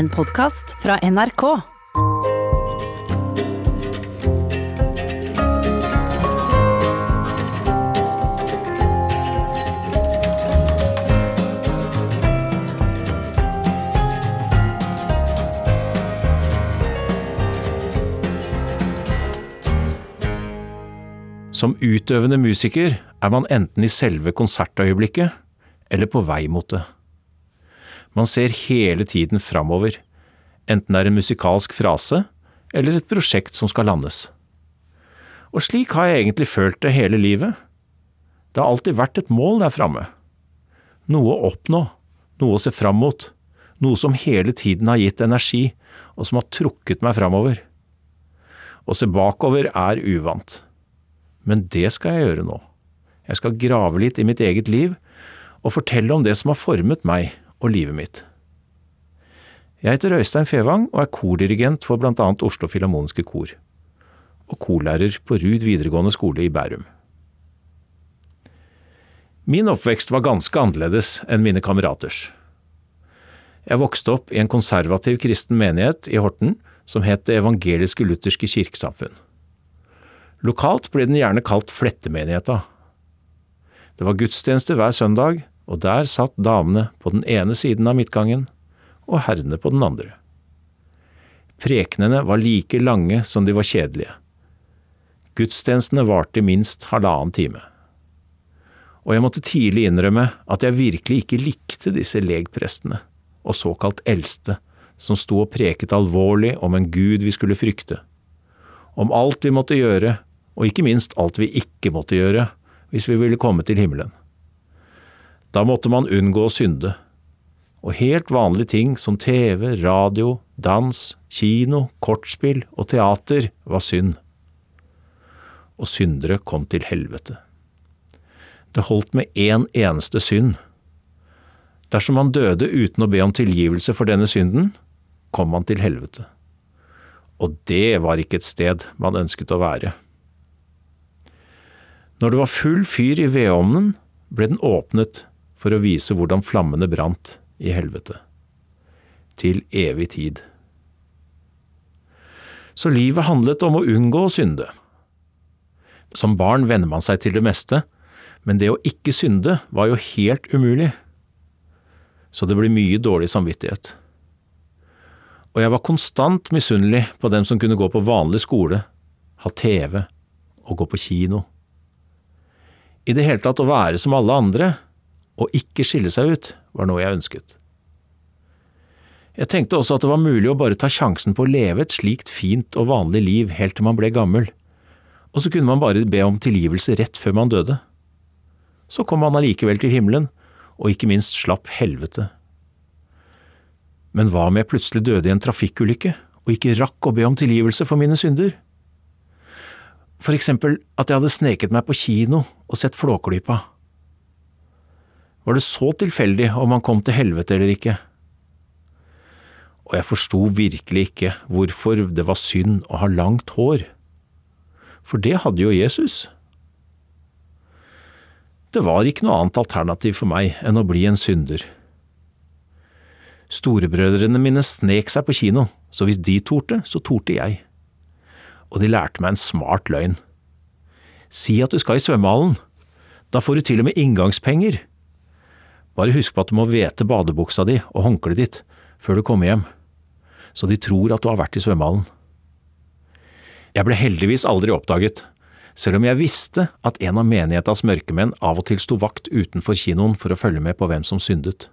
En podkast fra NRK. Som utøvende musiker er man enten i selve konsertøyeblikket eller på vei mot det. Man ser hele tiden framover, enten det er en musikalsk frase eller et prosjekt som skal landes. Og slik har jeg egentlig følt det hele livet. Det har alltid vært et mål der framme. Noe å oppnå, noe å se fram mot, noe som hele tiden har gitt energi, og som har trukket meg framover. Å se bakover er uvant. Men det skal jeg gjøre nå. Jeg skal grave litt i mitt eget liv og fortelle om det som har formet meg og livet mitt. Jeg heter Øystein Fevang og er kordirigent for annet Oslo Filharmoniske Kor, og korlærer på Ruud videregående skole i Bærum. Min oppvekst var ganske annerledes enn mine kameraters. Jeg vokste opp i en konservativ kristen menighet i Horten som het Det evangeliske lutherske kirkesamfunn. Lokalt ble den gjerne kalt Flettemenigheta. Det var gudstjeneste hver søndag, og der satt damene på den ene siden av midtgangen og herrene på den andre. Prekenene var like lange som de var kjedelige. Gudstjenestene varte minst halvannen time. Og jeg måtte tidlig innrømme at jeg virkelig ikke likte disse legprestene, og såkalt eldste, som sto og preket alvorlig om en gud vi skulle frykte, om alt vi måtte gjøre og ikke minst alt vi ikke måtte gjøre hvis vi ville komme til himmelen. Da måtte man unngå å synde, og helt vanlige ting som TV, radio, dans, kino, kortspill og teater var synd. Og syndere kom til helvete. Det holdt med én eneste synd. Dersom man døde uten å be om tilgivelse for denne synden, kom man til helvete. Og det var ikke et sted man ønsket å være. Når det var full fyr i vedovnen, ble den åpnet for å vise hvordan flammene brant i helvete. Til evig tid. Så livet handlet om å unngå å synde. Som barn venner man seg til det meste, men det å ikke synde var jo helt umulig. Så det ble mye dårlig samvittighet. Og jeg var konstant misunnelig på dem som kunne gå på vanlig skole, ha TV og gå på kino. I det hele tatt å være som alle andre, og ikke skille seg ut, var noe jeg ønsket. Jeg tenkte også at det var mulig å bare ta sjansen på å leve et slikt fint og vanlig liv helt til man ble gammel, og så kunne man bare be om tilgivelse rett før man døde. Så kom man allikevel til himmelen, og ikke minst slapp helvete. Men hva om jeg plutselig døde i en trafikkulykke og ikke rakk å be om tilgivelse for mine synder? For eksempel at jeg hadde sneket meg på kino og sett Flåklypa. Var det så tilfeldig om han kom til helvete eller ikke? Og jeg forsto virkelig ikke hvorfor det var synd å ha langt hår, for det hadde jo Jesus. Det var ikke noe annet alternativ for meg enn å bli en synder. Storebrødrene mine snek seg på kino, så hvis de torde, så torde jeg og de lærte meg en smart løgn. Si at du skal i svømmehallen. Da får du til og med inngangspenger. Bare husk på at du må vete badebuksa di og håndkleet ditt før du kommer hjem, så de tror at du har vært i svømmehallen. Jeg ble heldigvis aldri oppdaget, selv om jeg visste at en av menighetas mørkemenn av og til sto vakt utenfor kinoen for å følge med på hvem som syndet.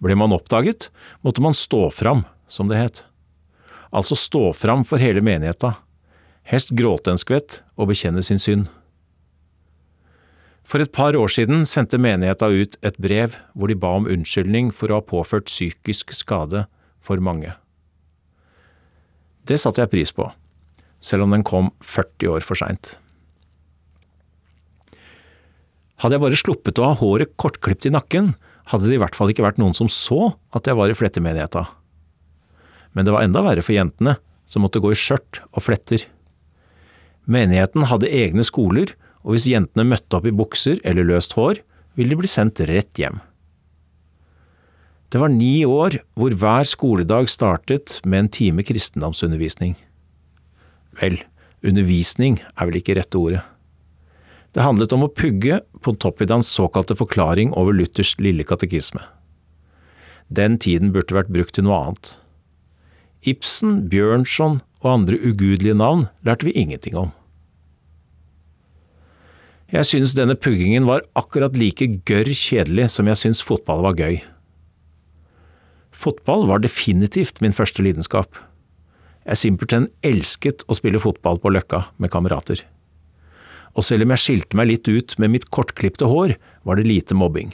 Ble man oppdaget, måtte man stå fram, som det het. Altså stå fram for hele menigheta helst gråte en skvett og bekjenne sin synd. For et par år siden sendte menigheta ut et brev hvor de ba om unnskyldning for å ha påført psykisk skade for mange. Det satte jeg pris på, selv om den kom 40 år for seint. Hadde jeg bare sluppet å ha håret kortklipt i nakken, hadde det i hvert fall ikke vært noen som så at jeg var i flettemenigheta. Men det var enda verre for jentene, som måtte gå i skjørt og fletter. Menigheten hadde egne skoler, og hvis jentene møtte opp i bukser eller løst hår, ville de bli sendt rett hjem. Det var ni år hvor hver skoledag startet med en time kristendomsundervisning. Vel, undervisning er vel ikke rette ordet. Det handlet om å pugge Pontoppidans såkalte forklaring over Luthers lille katekisme. Den tiden burde vært brukt til noe annet. Ibsen, Bjørnson og andre ugudelige navn lærte vi ingenting om. Jeg synes denne puggingen var akkurat like gørr kjedelig som jeg syns fotball var gøy. Fotball var definitivt min første lidenskap. Jeg simpelthen elsket å spille fotball på Løkka med kamerater. Og selv om jeg skilte meg litt ut med mitt kortklipte hår, var det lite mobbing.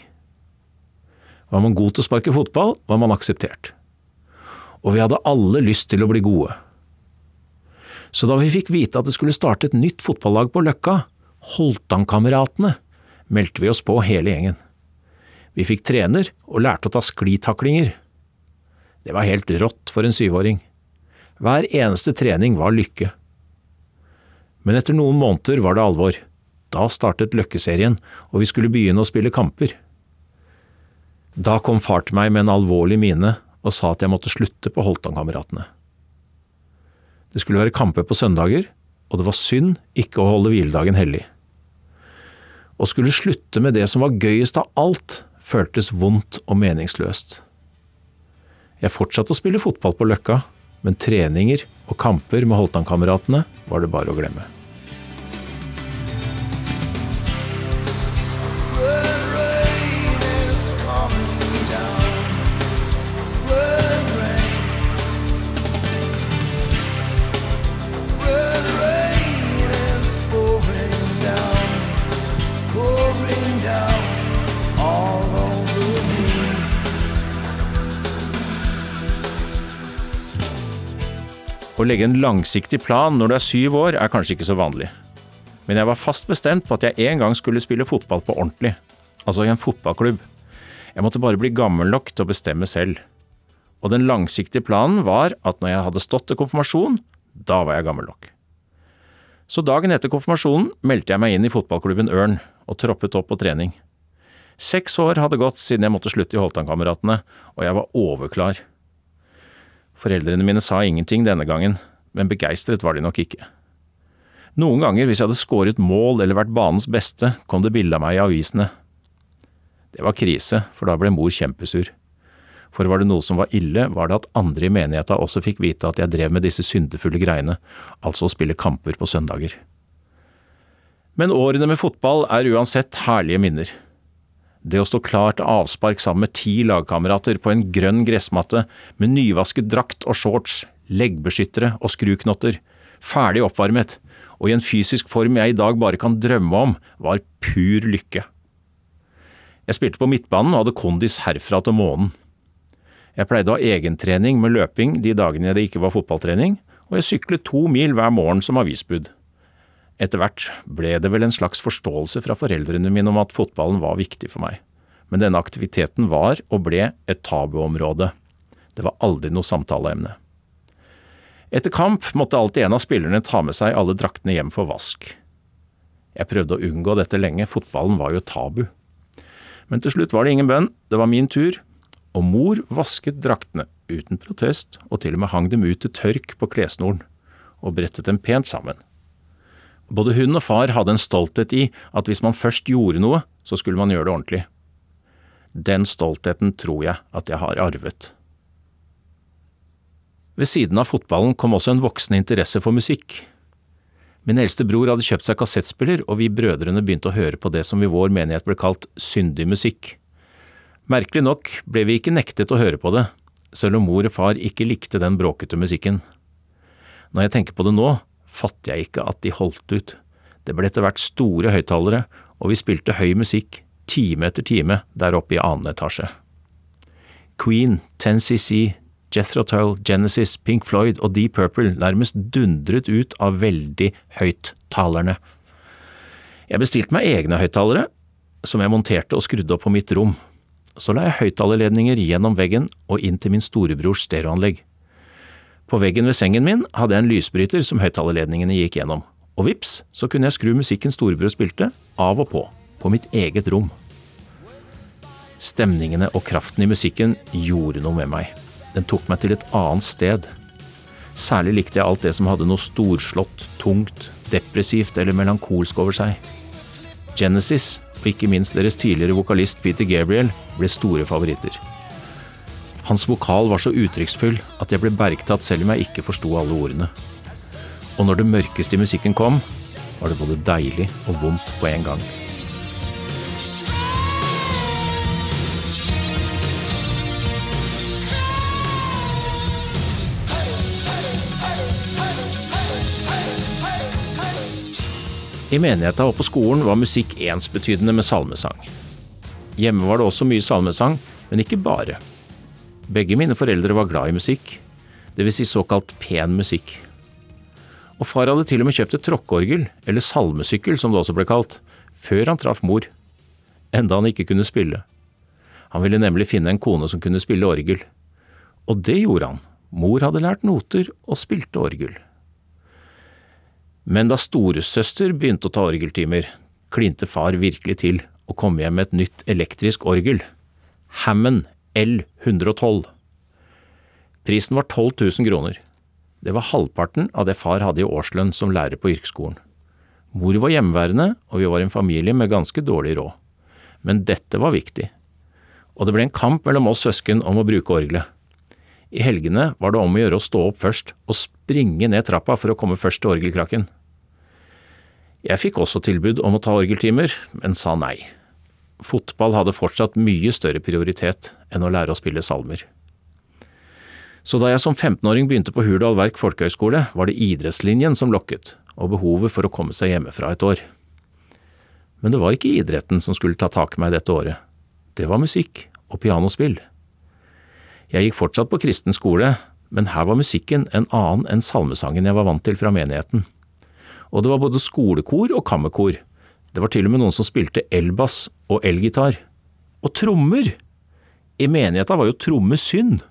Var man god til å sparke fotball, var man akseptert. Og vi hadde alle lyst til å bli gode. Så da vi fikk vite at det skulle starte et nytt fotballag på Løkka, Holtankameratene, meldte vi oss på hele gjengen. Vi fikk trener og lærte å ta sklitaklinger. Det var helt rått for en syvåring. Hver eneste trening var lykke. Men etter noen måneder var det alvor. Da startet Løkkeserien, og vi skulle begynne å spille kamper. Da kom far til meg med en alvorlig mine og sa at jeg måtte slutte på Holtankameratene. Det skulle være kamper på søndager, og det var synd ikke å holde hviledagen hellig. Å skulle slutte med det som var gøyest av alt, føltes vondt og meningsløst. Jeg fortsatte å spille fotball på Løkka, men treninger og kamper med Holtan-kameratene var det bare å glemme. Å legge en langsiktig plan når du er syv år, er kanskje ikke så vanlig. Men jeg var fast bestemt på at jeg en gang skulle spille fotball på ordentlig. Altså i en fotballklubb. Jeg måtte bare bli gammel nok til å bestemme selv. Og den langsiktige planen var at når jeg hadde stått til konfirmasjon, da var jeg gammel nok. Så dagen etter konfirmasjonen meldte jeg meg inn i fotballklubben Ørn, og troppet opp på trening. Seks år hadde gått siden jeg måtte slutte i Holtan-kameratene, og jeg var overklar. Foreldrene mine sa ingenting denne gangen, men begeistret var de nok ikke. Noen ganger hvis jeg hadde skåret mål eller vært banens beste, kom det bilde av meg i avisene. Det var krise, for da ble mor kjempesur. For var det noe som var ille, var det at andre i menigheta også fikk vite at jeg drev med disse syndefulle greiene, altså å spille kamper på søndager. Men årene med fotball er uansett herlige minner. Det å stå klar til avspark sammen med ti lagkamerater på en grønn gressmatte med nyvasket drakt og shorts, leggbeskyttere og skruknotter, ferdig oppvarmet og i en fysisk form jeg i dag bare kan drømme om, var pur lykke. Jeg spilte på midtbanen og hadde kondis herfra til månen. Jeg pleide å ha egentrening med løping de dagene det ikke var fotballtrening, og jeg syklet to mil hver morgen som avisbud. Etter hvert ble det vel en slags forståelse fra foreldrene mine om at fotballen var viktig for meg, men denne aktiviteten var og ble et tabuområde. Det var aldri noe samtaleemne. Etter kamp måtte alltid en av spillerne ta med seg alle draktene hjem for vask. Jeg prøvde å unngå dette lenge, fotballen var jo tabu. Men til slutt var det ingen bønn, det var min tur, og mor vasket draktene uten protest, og til og med hang dem ut til tørk på klessnoren, og brettet dem pent sammen. Både hun og far hadde en stolthet i at hvis man først gjorde noe, så skulle man gjøre det ordentlig. Den stoltheten tror jeg at jeg har arvet. Ved siden av fotballen kom også en voksende interesse for musikk. Min eldste bror hadde kjøpt seg kassettspiller, og vi brødrene begynte å høre på det som i vår menighet ble kalt syndig musikk. Merkelig nok ble vi ikke nektet å høre på det, selv om mor og far ikke likte den bråkete musikken. Når jeg tenker på det nå, fatter jeg ikke at de holdt ut. Det ble etter hvert store høyttalere, og vi spilte høy musikk time etter time der oppe i annen etasje. Queen, 10cc, Jethro Tull, Genesis, Pink Floyd og Deep Purple nærmest dundret ut av veldig høyttalerne. Jeg bestilte meg egne høyttalere, som jeg monterte og skrudde opp på mitt rom. Så la jeg høyttalerledninger gjennom veggen og inn til min storebrors stereoanlegg. På veggen ved sengen min hadde jeg en lysbryter som høyttalerledningene gikk gjennom, og vips, så kunne jeg skru musikken storebror spilte, av og på, på mitt eget rom. Stemningene og kraften i musikken gjorde noe med meg. Den tok meg til et annet sted. Særlig likte jeg alt det som hadde noe storslått, tungt, depressivt eller melankolsk over seg. Genesis, og ikke minst deres tidligere vokalist Peter Gabriel, ble store favoritter. Hans vokal var så uttrykksfull at jeg ble bergtatt selv om jeg ikke forsto alle ordene. Og når det mørkeste i musikken kom, var det både deilig og vondt på en gang. I menigheta og på skolen var musikk ensbetydende med salmesang. Hjemme var det også mye salmesang, men ikke bare. Begge mine foreldre var glad i musikk, dvs. Si såkalt pen musikk. Og far hadde til og med kjøpt et tråkkeorgel, eller salmesykkel som det også ble kalt, før han traff mor, enda han ikke kunne spille. Han ville nemlig finne en kone som kunne spille orgel. Og det gjorde han. Mor hadde lært noter og spilte orgel. Men da storesøster begynte å ta orgeltimer, klinte far virkelig til og kom hjem med et nytt elektrisk orgel. Hammond L112. Prisen var 12 000 kroner. Det var halvparten av det far hadde i årslønn som lærer på yrkesskolen. Mor var hjemmeværende, og vi var en familie med ganske dårlig råd. Men dette var viktig. Og det ble en kamp mellom oss søsken om å bruke orgelet. I helgene var det om å gjøre å stå opp først og springe ned trappa for å komme først til orgelkrakken. Jeg fikk også tilbud om å ta orgeltimer, men sa nei. Fotball hadde fortsatt mye større prioritet enn å lære å spille salmer. Så da jeg som 15-åring begynte på Hurdal Verk folkehøgskole, var det idrettslinjen som lokket, og behovet for å komme seg hjemmefra et år. Men det var ikke idretten som skulle ta tak i meg dette året. Det var musikk og pianospill. Jeg gikk fortsatt på kristen skole, men her var musikken en annen enn salmesangen jeg var vant til fra menigheten og det var både skolekor og kammerkor. Det var til og med noen som spilte elbass og elgitar. Og trommer! I menigheta var jo trommer synd.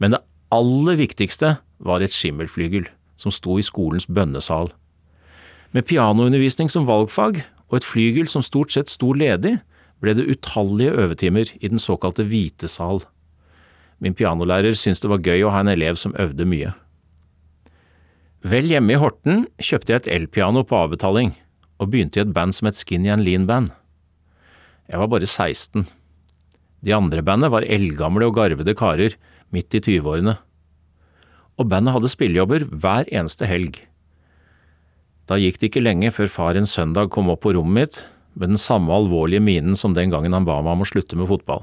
Men det aller viktigste var et skimmelflygel som sto i skolens bønnesal. Med pianoundervisning som valgfag og et flygel som stort sett sto ledig, ble det utallige øvetimer i den såkalte hvite sal. Min pianolærer syntes det var gøy å ha en elev som øvde mye. Vel hjemme i Horten kjøpte jeg et elpiano på avbetaling, og begynte i et band som het Skinny and Lean Band. Jeg var bare 16. De andre bandet var eldgamle og garvede karer midt i 20-årene. Og bandet hadde spillejobber hver eneste helg. Da gikk det ikke lenge før far en søndag kom opp på rommet mitt med den samme alvorlige minen som den gangen han ba meg om å slutte med fotball.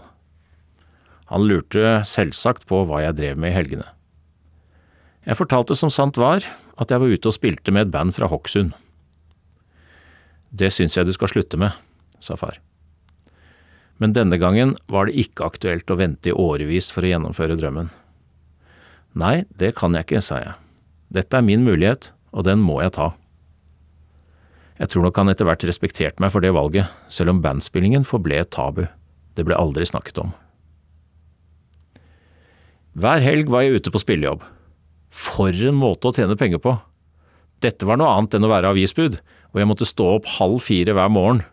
Han lurte selvsagt på hva jeg drev med i helgene. Jeg fortalte som sant var, at jeg var ute og spilte med et band fra Hokksund. Det syns jeg du skal slutte med, sa far. Men denne gangen var det ikke aktuelt å vente i årevis for å gjennomføre drømmen. Nei, det kan jeg ikke, sa jeg. Dette er min mulighet, og den må jeg ta. Jeg tror nok han etter hvert respekterte meg for det valget, selv om bandspillingen forble et tabu. Det ble aldri snakket om. Hver helg var jeg ute på spillejobb. For en måte å tjene penger på! Dette var noe annet enn å være avisbud, og jeg måtte stå opp halv fire hver morgen.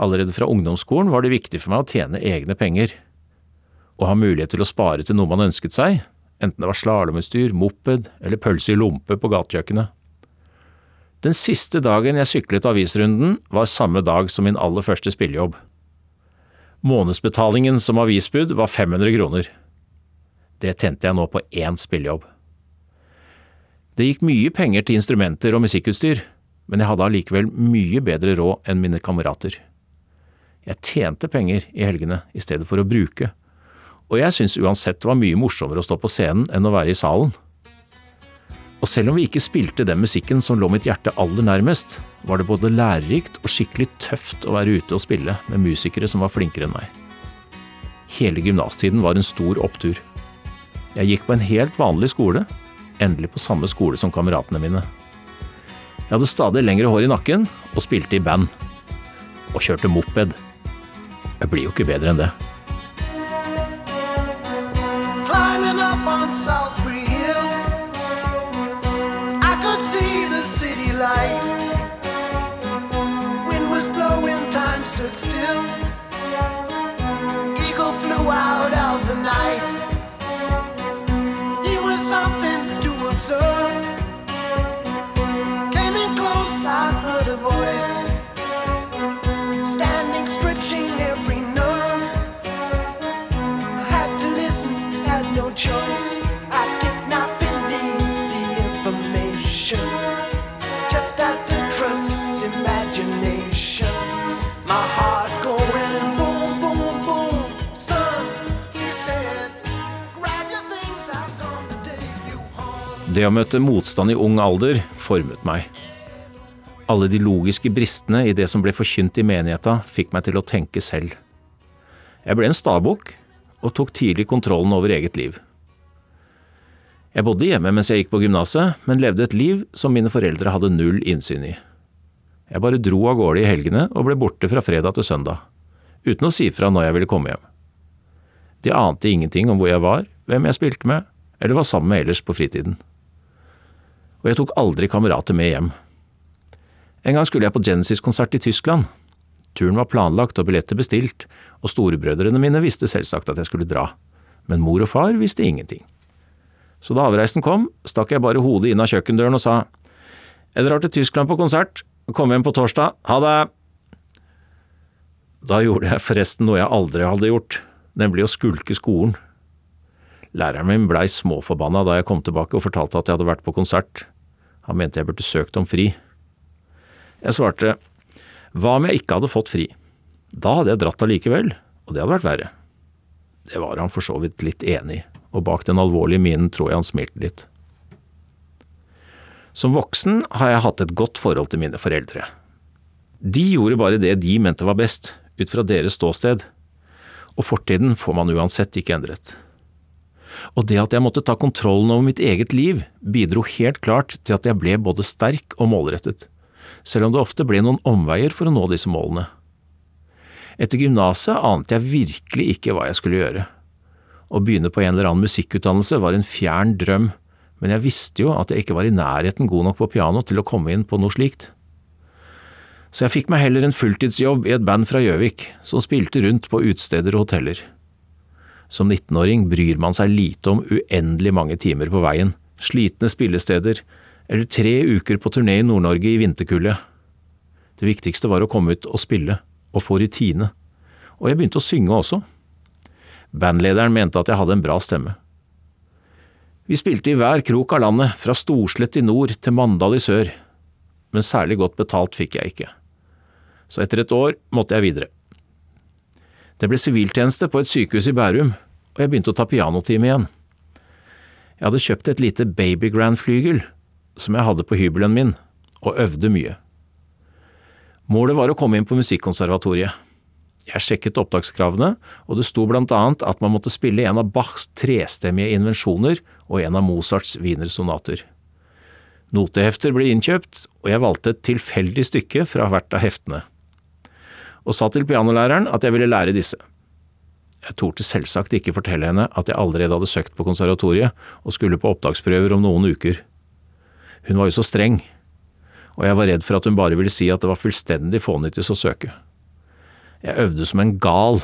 Allerede fra ungdomsskolen var det viktig for meg å tjene egne penger. Å ha mulighet til å spare til noe man ønsket seg, enten det var slalåmutstyr, moped eller pølse i lompe på gatekjøkkenet. Den siste dagen jeg syklet avisrunden, var samme dag som min aller første spillejobb. Månedsbetalingen som avisbud var 500 kroner. Det tjente jeg nå på én spillejobb. Det gikk mye penger til instrumenter og musikkutstyr, men jeg hadde allikevel mye bedre råd enn mine kamerater. Jeg tjente penger i helgene i stedet for å bruke, og jeg syntes uansett det var mye morsommere å stå på scenen enn å være i salen. Og selv om vi ikke spilte den musikken som lå mitt hjerte aller nærmest, var det både lærerikt og skikkelig tøft å være ute og spille med musikere som var flinkere enn meg. Hele gymnastiden var en stor opptur. Jeg gikk på en helt vanlig skole, endelig på samme skole som kameratene mine. Jeg hadde stadig lengre hår i nakken og spilte i band. Og kjørte moped. Jeg blir jo ikke bedre enn det. one Det å møte motstand i ung alder formet meg. Alle de logiske bristene i det som ble forkynt i menigheta, fikk meg til å tenke selv. Jeg ble en stabukk, og tok tidlig kontrollen over eget liv. Jeg bodde hjemme mens jeg gikk på gymnaset, men levde et liv som mine foreldre hadde null innsyn i. Jeg bare dro av gårde i helgene og ble borte fra fredag til søndag, uten å si fra når jeg ville komme hjem. De ante ingenting om hvor jeg var, hvem jeg spilte med, eller var sammen med ellers på fritiden. Og jeg tok aldri kamerater med hjem. En gang skulle jeg på Genesis-konsert i Tyskland. Turen var planlagt og billetter bestilt, og storebrødrene mine visste selvsagt at jeg skulle dra, men mor og far visste ingenting. Så da avreisen kom, stakk jeg bare hodet inn av kjøkkendøren og sa jeg drar til Tyskland på konsert, kom hjem på torsdag, ha det. Da gjorde jeg forresten noe jeg aldri hadde gjort, nemlig å skulke skolen. Læreren min blei småforbanna da jeg kom tilbake og fortalte at jeg hadde vært på konsert. Han mente jeg burde søkt om fri. Jeg svarte hva om jeg ikke hadde fått fri? Da hadde jeg dratt allikevel, og det hadde vært verre. Det var han for så vidt litt enig i, og bak den alvorlige minen tror jeg han smilte litt. Som voksen har jeg hatt et godt forhold til mine foreldre. De gjorde bare det de mente var best, ut fra deres ståsted, og fortiden får man uansett ikke endret. Og det at jeg måtte ta kontrollen over mitt eget liv, bidro helt klart til at jeg ble både sterk og målrettet, selv om det ofte ble noen omveier for å nå disse målene. Etter gymnaset ante jeg virkelig ikke hva jeg skulle gjøre. Å begynne på en eller annen musikkutdannelse var en fjern drøm, men jeg visste jo at jeg ikke var i nærheten god nok på piano til å komme inn på noe slikt. Så jeg fikk meg heller en fulltidsjobb i et band fra Gjøvik, som spilte rundt på utesteder og hoteller. Som 19-åring bryr man seg lite om uendelig mange timer på veien, slitne spillesteder, eller tre uker på turné i Nord-Norge i vinterkulde. Det viktigste var å komme ut og spille og få rutine. Og jeg begynte å synge også. Bandlederen mente at jeg hadde en bra stemme. Vi spilte i hver krok av landet, fra Storslett i nord til Mandal i sør, men særlig godt betalt fikk jeg ikke. Så etter et år måtte jeg videre. Det ble siviltjeneste på et sykehus i Bærum, og jeg begynte å ta pianotime igjen. Jeg hadde kjøpt et lite baby grand-flygel som jeg hadde på hybelen min, og øvde mye. Målet var å komme inn på Musikkonservatoriet. Jeg sjekket opptakskravene, og det sto blant annet at man måtte spille en av Bachs trestemmige invensjoner og en av Mozarts wienersonater. Notehefter ble innkjøpt, og jeg valgte et tilfeldig stykke fra hvert av heftene, og sa til pianolæreren at jeg ville lære disse. Jeg torde selvsagt ikke fortelle henne at jeg allerede hadde søkt på konservatoriet og skulle på opptaksprøver om noen uker. Hun var jo så streng og jeg var redd for at hun bare ville si at det var fullstendig fånyttes å søke. Jeg øvde som en gal.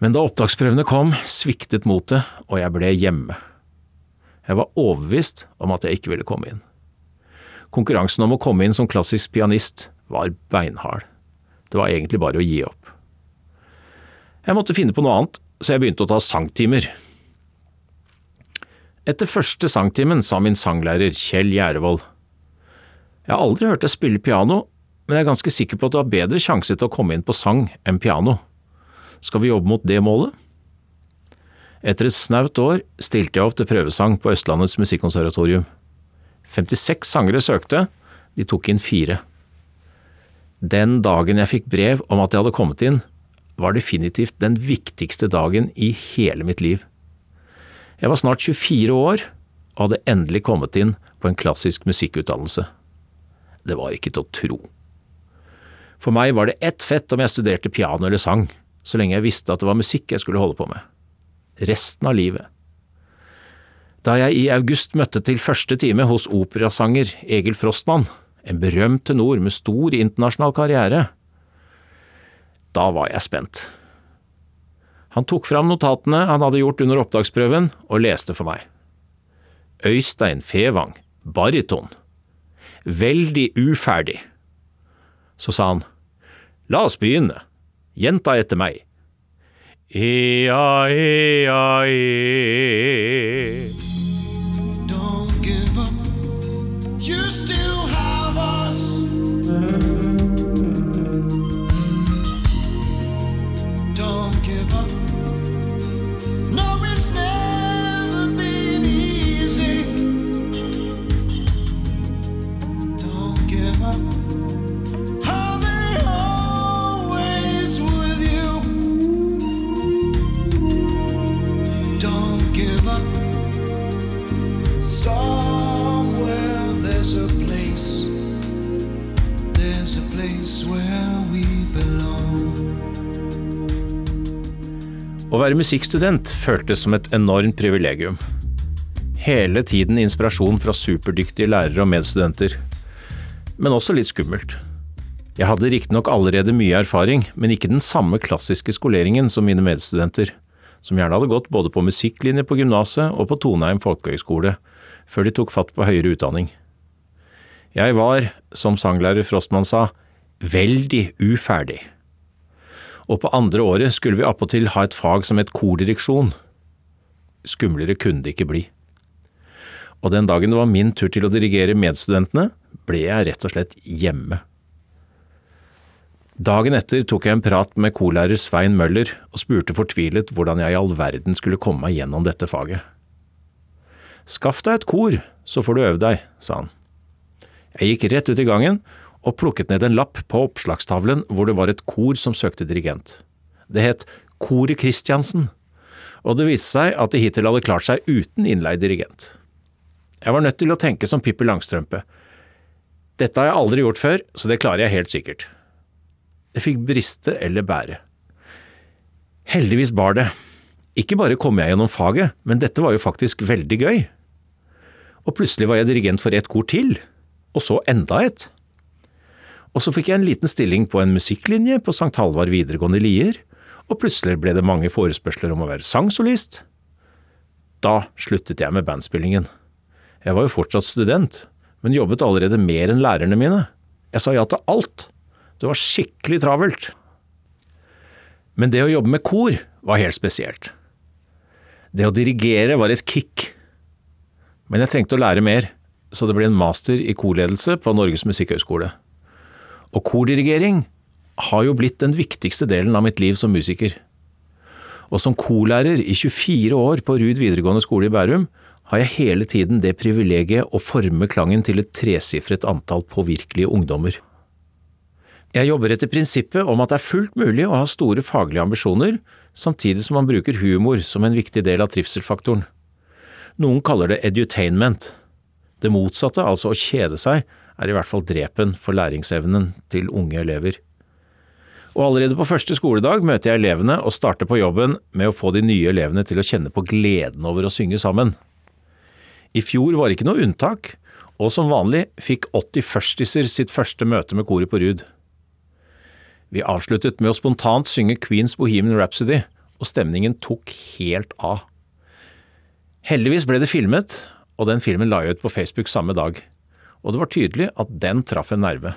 Men da opptaksprøvene kom, sviktet motet, og jeg ble hjemme. Jeg var overbevist om at jeg ikke ville komme inn. Konkurransen om å komme inn som klassisk pianist var beinhard. Det var egentlig bare å gi opp. Jeg måtte finne på noe annet, så jeg begynte å ta sangtimer. Etter første sangtimen sa min sanglærer Kjell Gjærevold jeg har aldri hørt deg spille piano, men jeg er ganske sikker på at du har bedre sjanse til å komme inn på sang enn piano. Skal vi jobbe mot det målet? Etter et snaut år stilte jeg opp til prøvesang på Østlandets musikkonservatorium. 56 sangere søkte, de tok inn fire. Den dagen jeg fikk brev om at jeg hadde kommet inn, var definitivt den viktigste dagen i hele mitt liv. Jeg var snart 24 år og hadde endelig kommet inn på en klassisk musikkutdannelse. Det var ikke til å tro. For meg var det ett fett om jeg studerte piano eller sang, så lenge jeg visste at det var musikk jeg skulle holde på med. Resten av livet. Da jeg i august møtte til første time hos operasanger Egil Frostmann, en berømt tenor med stor internasjonal karriere, da var jeg spent. Han tok fram notatene han hadde gjort under opptaksprøven, og leste for meg. Øystein Fevang, bariton veldig uferdig. Så sa han, la oss begynne, Gjenta etter meg. Ea, Å være musikkstudent føltes som et enormt privilegium. Hele tiden inspirasjon fra superdyktige lærere og medstudenter. Men også litt skummelt. Jeg hadde riktignok allerede mye erfaring, men ikke den samme klassiske skoleringen som mine medstudenter, som gjerne hadde gått både på musikklinje på gymnaset og på Toneheim folkehøgskole, før de tok fatt på høyere utdanning. Jeg var, som sanglærer Frostmann sa, veldig uferdig og på andre året skulle vi appåtil ha et fag som het kordireksjon. Skumlere kunne det ikke bli. Og den dagen det var min tur til å dirigere medstudentene, ble jeg rett og slett hjemme. Dagen etter tok jeg en prat med korlærer Svein Møller og spurte fortvilet hvordan jeg i all verden skulle komme meg gjennom dette faget. Skaff deg et kor, så får du øve deg, sa han. Jeg gikk rett ut i gangen og plukket ned en lapp på oppslagstavlen hvor det var et kor som søkte dirigent. Det het Koret Christiansen, og det viste seg at de hittil hadde klart seg uten innleid dirigent. Jeg var nødt til å tenke som Pippi Langstrømpe. Dette har jeg aldri gjort før, så det klarer jeg helt sikkert. Det fikk briste eller bære. Heldigvis bar det. Ikke bare kom jeg gjennom faget, men dette var jo faktisk veldig gøy. Og plutselig var jeg dirigent for et kor til, og så enda et. Og så fikk jeg en liten stilling på en musikklinje på St. Halvard videregående i Lier, og plutselig ble det mange forespørsler om å være sangsolist. Da sluttet jeg med bandspillingen. Jeg var jo fortsatt student, men jobbet allerede mer enn lærerne mine. Jeg sa ja til alt. Det var skikkelig travelt. Men det å jobbe med kor var helt spesielt. Det å dirigere var et kick. Men jeg trengte å lære mer, så det ble en master i korledelse på Norges musikkhøgskole. Og kordirigering har jo blitt den viktigste delen av mitt liv som musiker. Og som korlærer i 24 år på Ruud videregående skole i Bærum, har jeg hele tiden det privilegiet å forme klangen til et tresifret antall påvirkelige ungdommer. Jeg jobber etter prinsippet om at det er fullt mulig å ha store faglige ambisjoner, samtidig som man bruker humor som en viktig del av trivselfaktoren. Noen kaller det edutainment. Det motsatte, altså å kjede seg, er i hvert fall drepen for læringsevnen til unge elever. Og allerede på første skoledag møter jeg elevene og starter på jobben med å få de nye elevene til å kjenne på gleden over å synge sammen. I fjor var det ikke noe unntak, og som vanlig fikk 80 førstiser sitt første møte med koret på Rud. Vi avsluttet med å spontant synge Queens Bohemian Rhapsody, og stemningen tok helt av. Heldigvis ble det filmet, og den filmen la jeg ut på Facebook samme dag, og det var tydelig at den traff en nerve.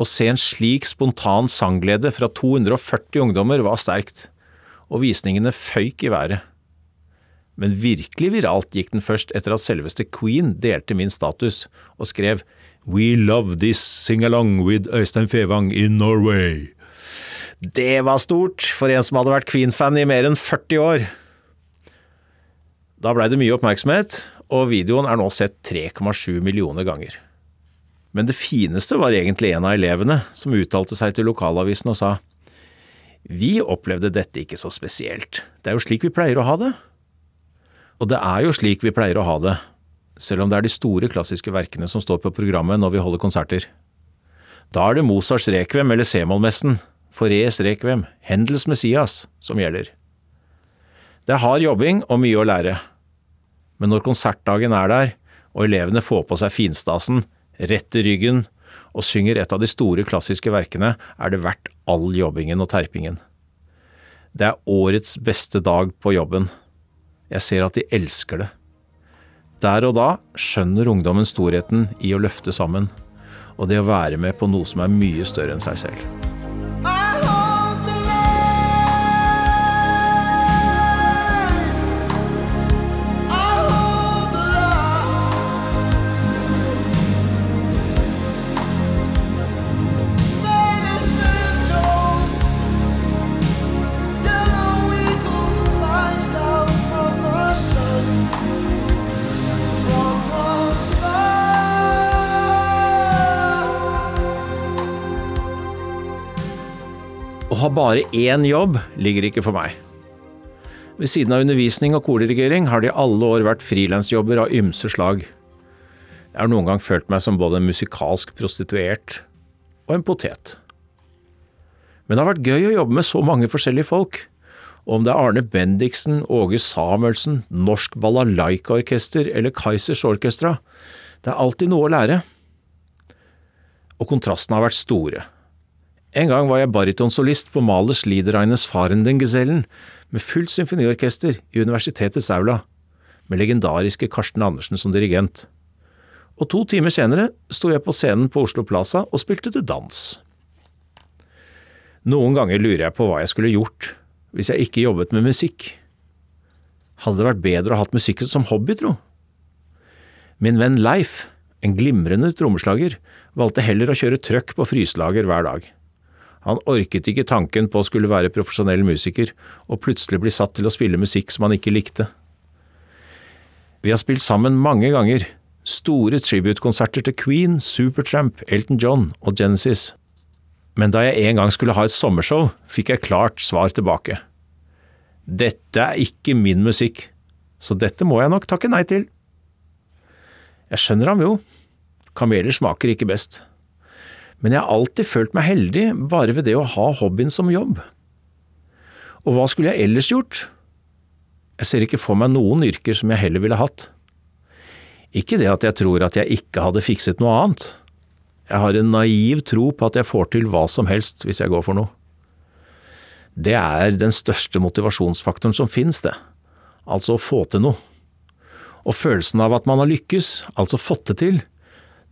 Å se en slik spontan sangglede fra 240 ungdommer var sterkt, og visningene føyk i været. Men virkelig viralt gikk den først etter at selveste Queen delte min status og skrev We love this sing-along with Øystein Fevang in Norway. Det var stort for en som hadde vært Queen-fan i mer enn 40 år. Da blei det mye oppmerksomhet, og videoen er nå sett 3,7 millioner ganger. Men det fineste var egentlig en av elevene som uttalte seg til lokalavisen og sa Vi opplevde dette ikke så spesielt, det er jo slik vi pleier å ha det. Og det er jo slik vi pleier å ha det, selv om det er de store klassiske verkene som står på programmet når vi holder konserter. Da er det Mozarts rekvem eller C-mollmessen, Forés rekvem, Hendels Messias som gjelder. Det er hard jobbing og mye å lære, men når konsertdagen er der, og elevene får på seg finstasen, retter ryggen og synger et av de store klassiske verkene, er det verdt all jobbingen og terpingen. Det er årets beste dag på jobben. Jeg ser at de elsker det. Der og da skjønner ungdommen storheten i å løfte sammen, og det å være med på noe som er mye større enn seg selv. Ha bare én jobb ligger ikke for meg. Ved siden av undervisning og kordirigering har det i alle år vært frilansjobber av ymse slag. Jeg har noen gang følt meg som både en musikalsk prostituert og en potet. Men det har vært gøy å jobbe med så mange forskjellige folk. Om det er Arne Bendiksen, Åge Samuelsen, Norsk Balalaika-orkester eller Kaizers Orkestra, det er alltid noe å lære. Og kontrastene har vært store. En gang var jeg baritonsolist på Malers Liedereines Farendengesellen med fullt symfoniorkester i universitetets aula, med legendariske Karsten Andersen som dirigent. Og to timer senere sto jeg på scenen på Oslo Plaza og spilte til dans. Noen ganger lurer jeg på hva jeg skulle gjort hvis jeg ikke jobbet med musikk. Hadde det vært bedre å ha hatt musikken som hobby, tro? Min venn Leif, en glimrende trommeslager, valgte heller å kjøre trøkk på fryselager hver dag. Han orket ikke tanken på å skulle være profesjonell musiker, og plutselig bli satt til å spille musikk som han ikke likte. Vi har spilt sammen mange ganger, store tributekonserter til Queen, Supertramp, Elton John og Genesis. Men da jeg en gang skulle ha et sommershow, fikk jeg klart svar tilbake. Dette er ikke min musikk, så dette må jeg nok takke nei til. Jeg skjønner ham jo, kameler smaker ikke best. Men jeg har alltid følt meg heldig bare ved det å ha hobbyen som jobb. Og hva skulle jeg ellers gjort? Jeg ser ikke for meg noen yrker som jeg heller ville hatt. Ikke det at jeg tror at jeg ikke hadde fikset noe annet. Jeg har en naiv tro på at jeg får til hva som helst hvis jeg går for noe. Det er den største motivasjonsfaktoren som finnes, det. Altså å få til noe. Og følelsen av at man har lykkes, altså fått det til,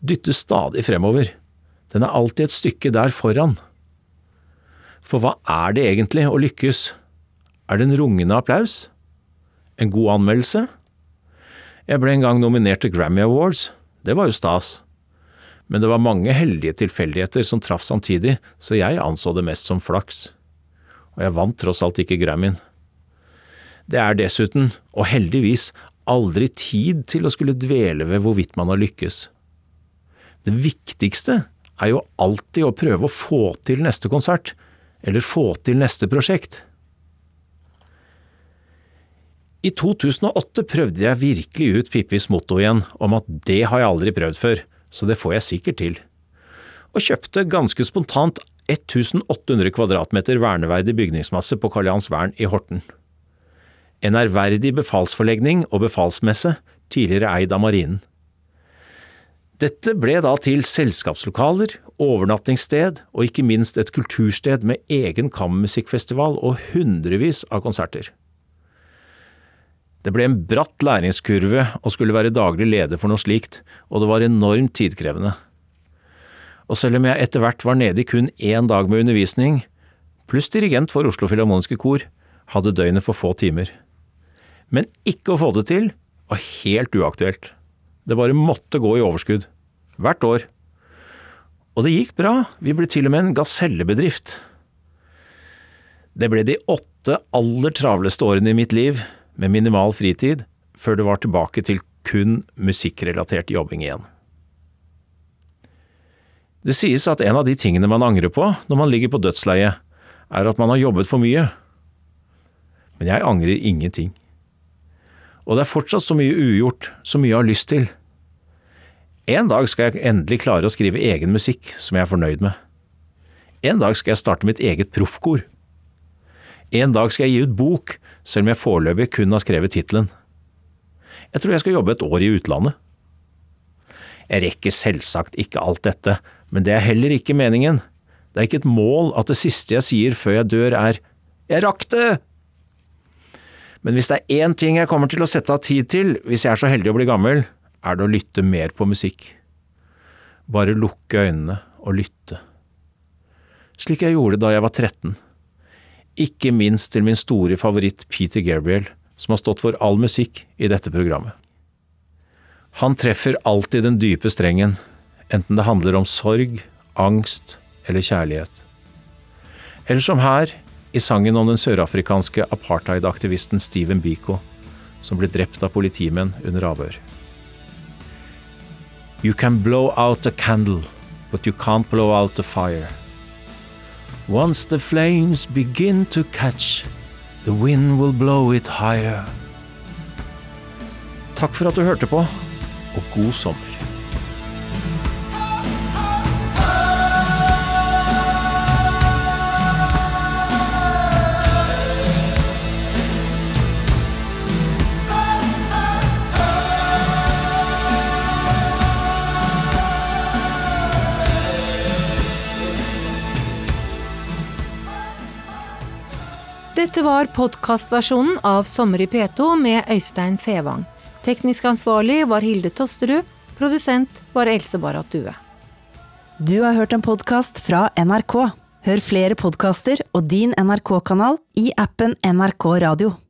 dyttes stadig fremover. Den er alltid et stykke der foran. For hva er det egentlig å lykkes? Er det en rungende applaus? En god anmeldelse? Jeg ble en gang nominert til Grammy Awards. Det var jo stas. Men det var mange heldige tilfeldigheter som traff samtidig, så jeg anså det mest som flaks. Og jeg vant tross alt ikke Grammyen. Det er dessuten, og heldigvis, aldri tid til å skulle dvele ved hvorvidt man har lykkes. Det viktigste er jo alltid å prøve å få til neste konsert, eller få til neste prosjekt. I 2008 prøvde jeg virkelig ut Pippis motto igjen, om at det har jeg aldri prøvd før, så det får jeg sikkert til. Og kjøpte ganske spontant 1800 kvadratmeter verneverdig bygningsmasse på Karl Johans vern i Horten. En ærverdig befalsforlegning og befalsmesse, tidligere eid av marinen. Dette ble da til selskapslokaler, overnattingssted og ikke minst et kultursted med egen kammermusikkfestival og hundrevis av konserter. Det ble en bratt læringskurve å skulle være daglig leder for noe slikt, og det var enormt tidkrevende. Og selv om jeg etter hvert var nede i kun én dag med undervisning, pluss dirigent for Oslo Filharmoniske Kor, hadde døgnet for få timer. Men ikke å få det til var helt uaktuelt. Det bare måtte gå i overskudd. Hvert år. Og det gikk bra, vi ble til og med en gasellebedrift. Det ble de åtte aller travleste årene i mitt liv, med minimal fritid, før det var tilbake til kun musikkrelatert jobbing igjen. Det sies at en av de tingene man angrer på når man ligger på dødsleiet, er at man har jobbet for mye. Men jeg angrer ingenting. Og det er fortsatt så mye ugjort, så mye jeg har lyst til. En dag skal jeg endelig klare å skrive egen musikk som jeg er fornøyd med. En dag skal jeg starte mitt eget proffkor. En dag skal jeg gi ut bok, selv om jeg foreløpig kun har skrevet tittelen. Jeg tror jeg skal jobbe et år i utlandet. Jeg rekker selvsagt ikke alt dette, men det er heller ikke meningen. Det er ikke et mål at det siste jeg sier før jeg dør er Jeg rakk det! Men hvis det er én ting jeg kommer til å sette av tid til hvis jeg er så heldig å bli gammel, er det å lytte mer på musikk. Bare lukke øynene og lytte. Slik jeg gjorde da jeg var 13. Ikke minst til min store favoritt Peter Gabriel, som har stått for all musikk i dette programmet. Han treffer alltid den dype strengen, enten det handler om sorg, angst eller kjærlighet. Eller som her, i sangen om den sørafrikanske apartheidaktivisten Steven Biko, som ble drept av politimenn under avhør. You can blow out a candle, but you can't blow out a fire. Once the flames begin to catch, the wind will blow it higher. Takk for at du hørte på, og god sommer. Var podkastversjonen av Sommer i P2 med Øystein Fevang. Teknisk ansvarlig var Hilde Tosterud. Produsent var Else Barrat Due. Du har hørt en podkast fra NRK. Hør flere podkaster og din NRK-kanal i appen NRK Radio.